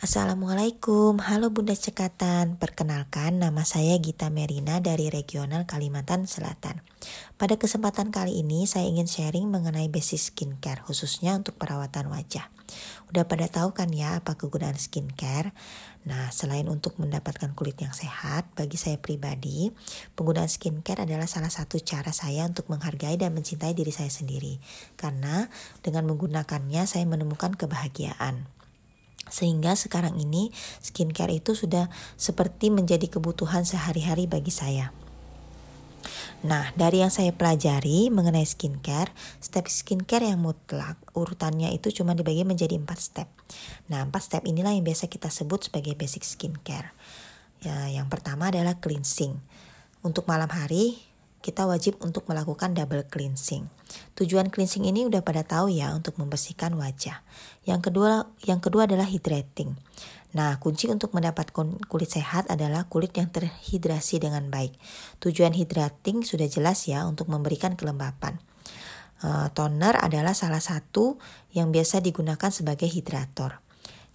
Assalamualaikum, halo Bunda Cekatan. Perkenalkan, nama saya Gita Merina dari Regional Kalimantan Selatan. Pada kesempatan kali ini, saya ingin sharing mengenai basic skincare, khususnya untuk perawatan wajah. Udah pada tahu kan ya apa kegunaan skincare? Nah, selain untuk mendapatkan kulit yang sehat, bagi saya pribadi, penggunaan skincare adalah salah satu cara saya untuk menghargai dan mencintai diri saya sendiri. Karena dengan menggunakannya, saya menemukan kebahagiaan. Sehingga sekarang ini skincare itu sudah seperti menjadi kebutuhan sehari-hari bagi saya. Nah, dari yang saya pelajari mengenai skincare, step skincare yang mutlak, urutannya itu cuma dibagi menjadi empat step. Nah, empat step inilah yang biasa kita sebut sebagai basic skincare. Ya, yang pertama adalah cleansing. Untuk malam hari, kita wajib untuk melakukan double cleansing. Tujuan cleansing ini udah pada tahu ya untuk membersihkan wajah. Yang kedua, yang kedua adalah hydrating. Nah, kunci untuk mendapatkan kulit sehat adalah kulit yang terhidrasi dengan baik. Tujuan hydrating sudah jelas ya untuk memberikan kelembapan. Uh, toner adalah salah satu yang biasa digunakan sebagai hidrator.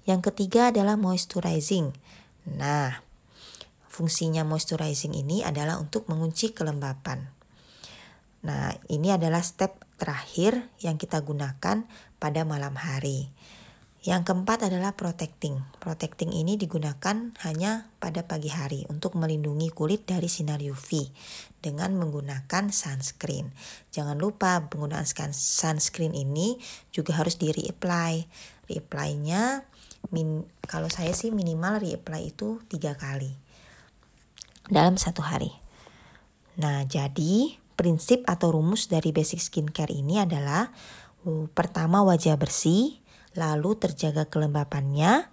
Yang ketiga adalah moisturizing. Nah, Fungsinya moisturizing ini adalah untuk mengunci kelembapan. Nah, ini adalah step terakhir yang kita gunakan pada malam hari. Yang keempat adalah protecting. Protecting ini digunakan hanya pada pagi hari untuk melindungi kulit dari sinar UV dengan menggunakan sunscreen. Jangan lupa penggunaan sunscreen ini juga harus di reapply. Reapply-nya kalau saya sih minimal reapply itu tiga kali dalam satu hari. Nah, jadi prinsip atau rumus dari basic skincare ini adalah uh, pertama wajah bersih, lalu terjaga kelembapannya,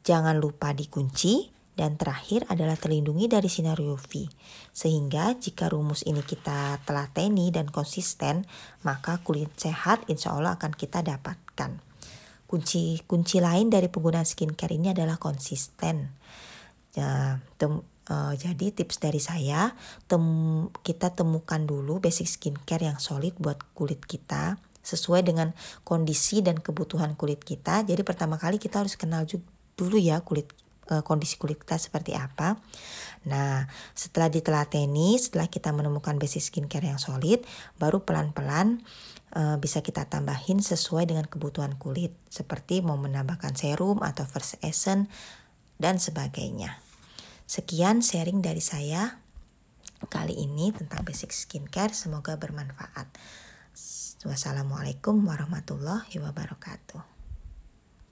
jangan lupa dikunci, dan terakhir adalah terlindungi dari sinar UV. Sehingga jika rumus ini kita telateni dan konsisten, maka kulit sehat insya Allah akan kita dapatkan. Kunci kunci lain dari penggunaan skincare ini adalah konsisten. Ya, Uh, jadi tips dari saya, tem kita temukan dulu basic skincare yang solid buat kulit kita sesuai dengan kondisi dan kebutuhan kulit kita. Jadi pertama kali kita harus kenal dulu ya kulit uh, kondisi kulit kita seperti apa. Nah, setelah ditelateni, setelah kita menemukan basic skincare yang solid, baru pelan-pelan uh, bisa kita tambahin sesuai dengan kebutuhan kulit, seperti mau menambahkan serum atau first essence dan sebagainya. Sekian sharing dari saya kali ini tentang basic skincare. Semoga bermanfaat. Wassalamualaikum warahmatullahi wabarakatuh.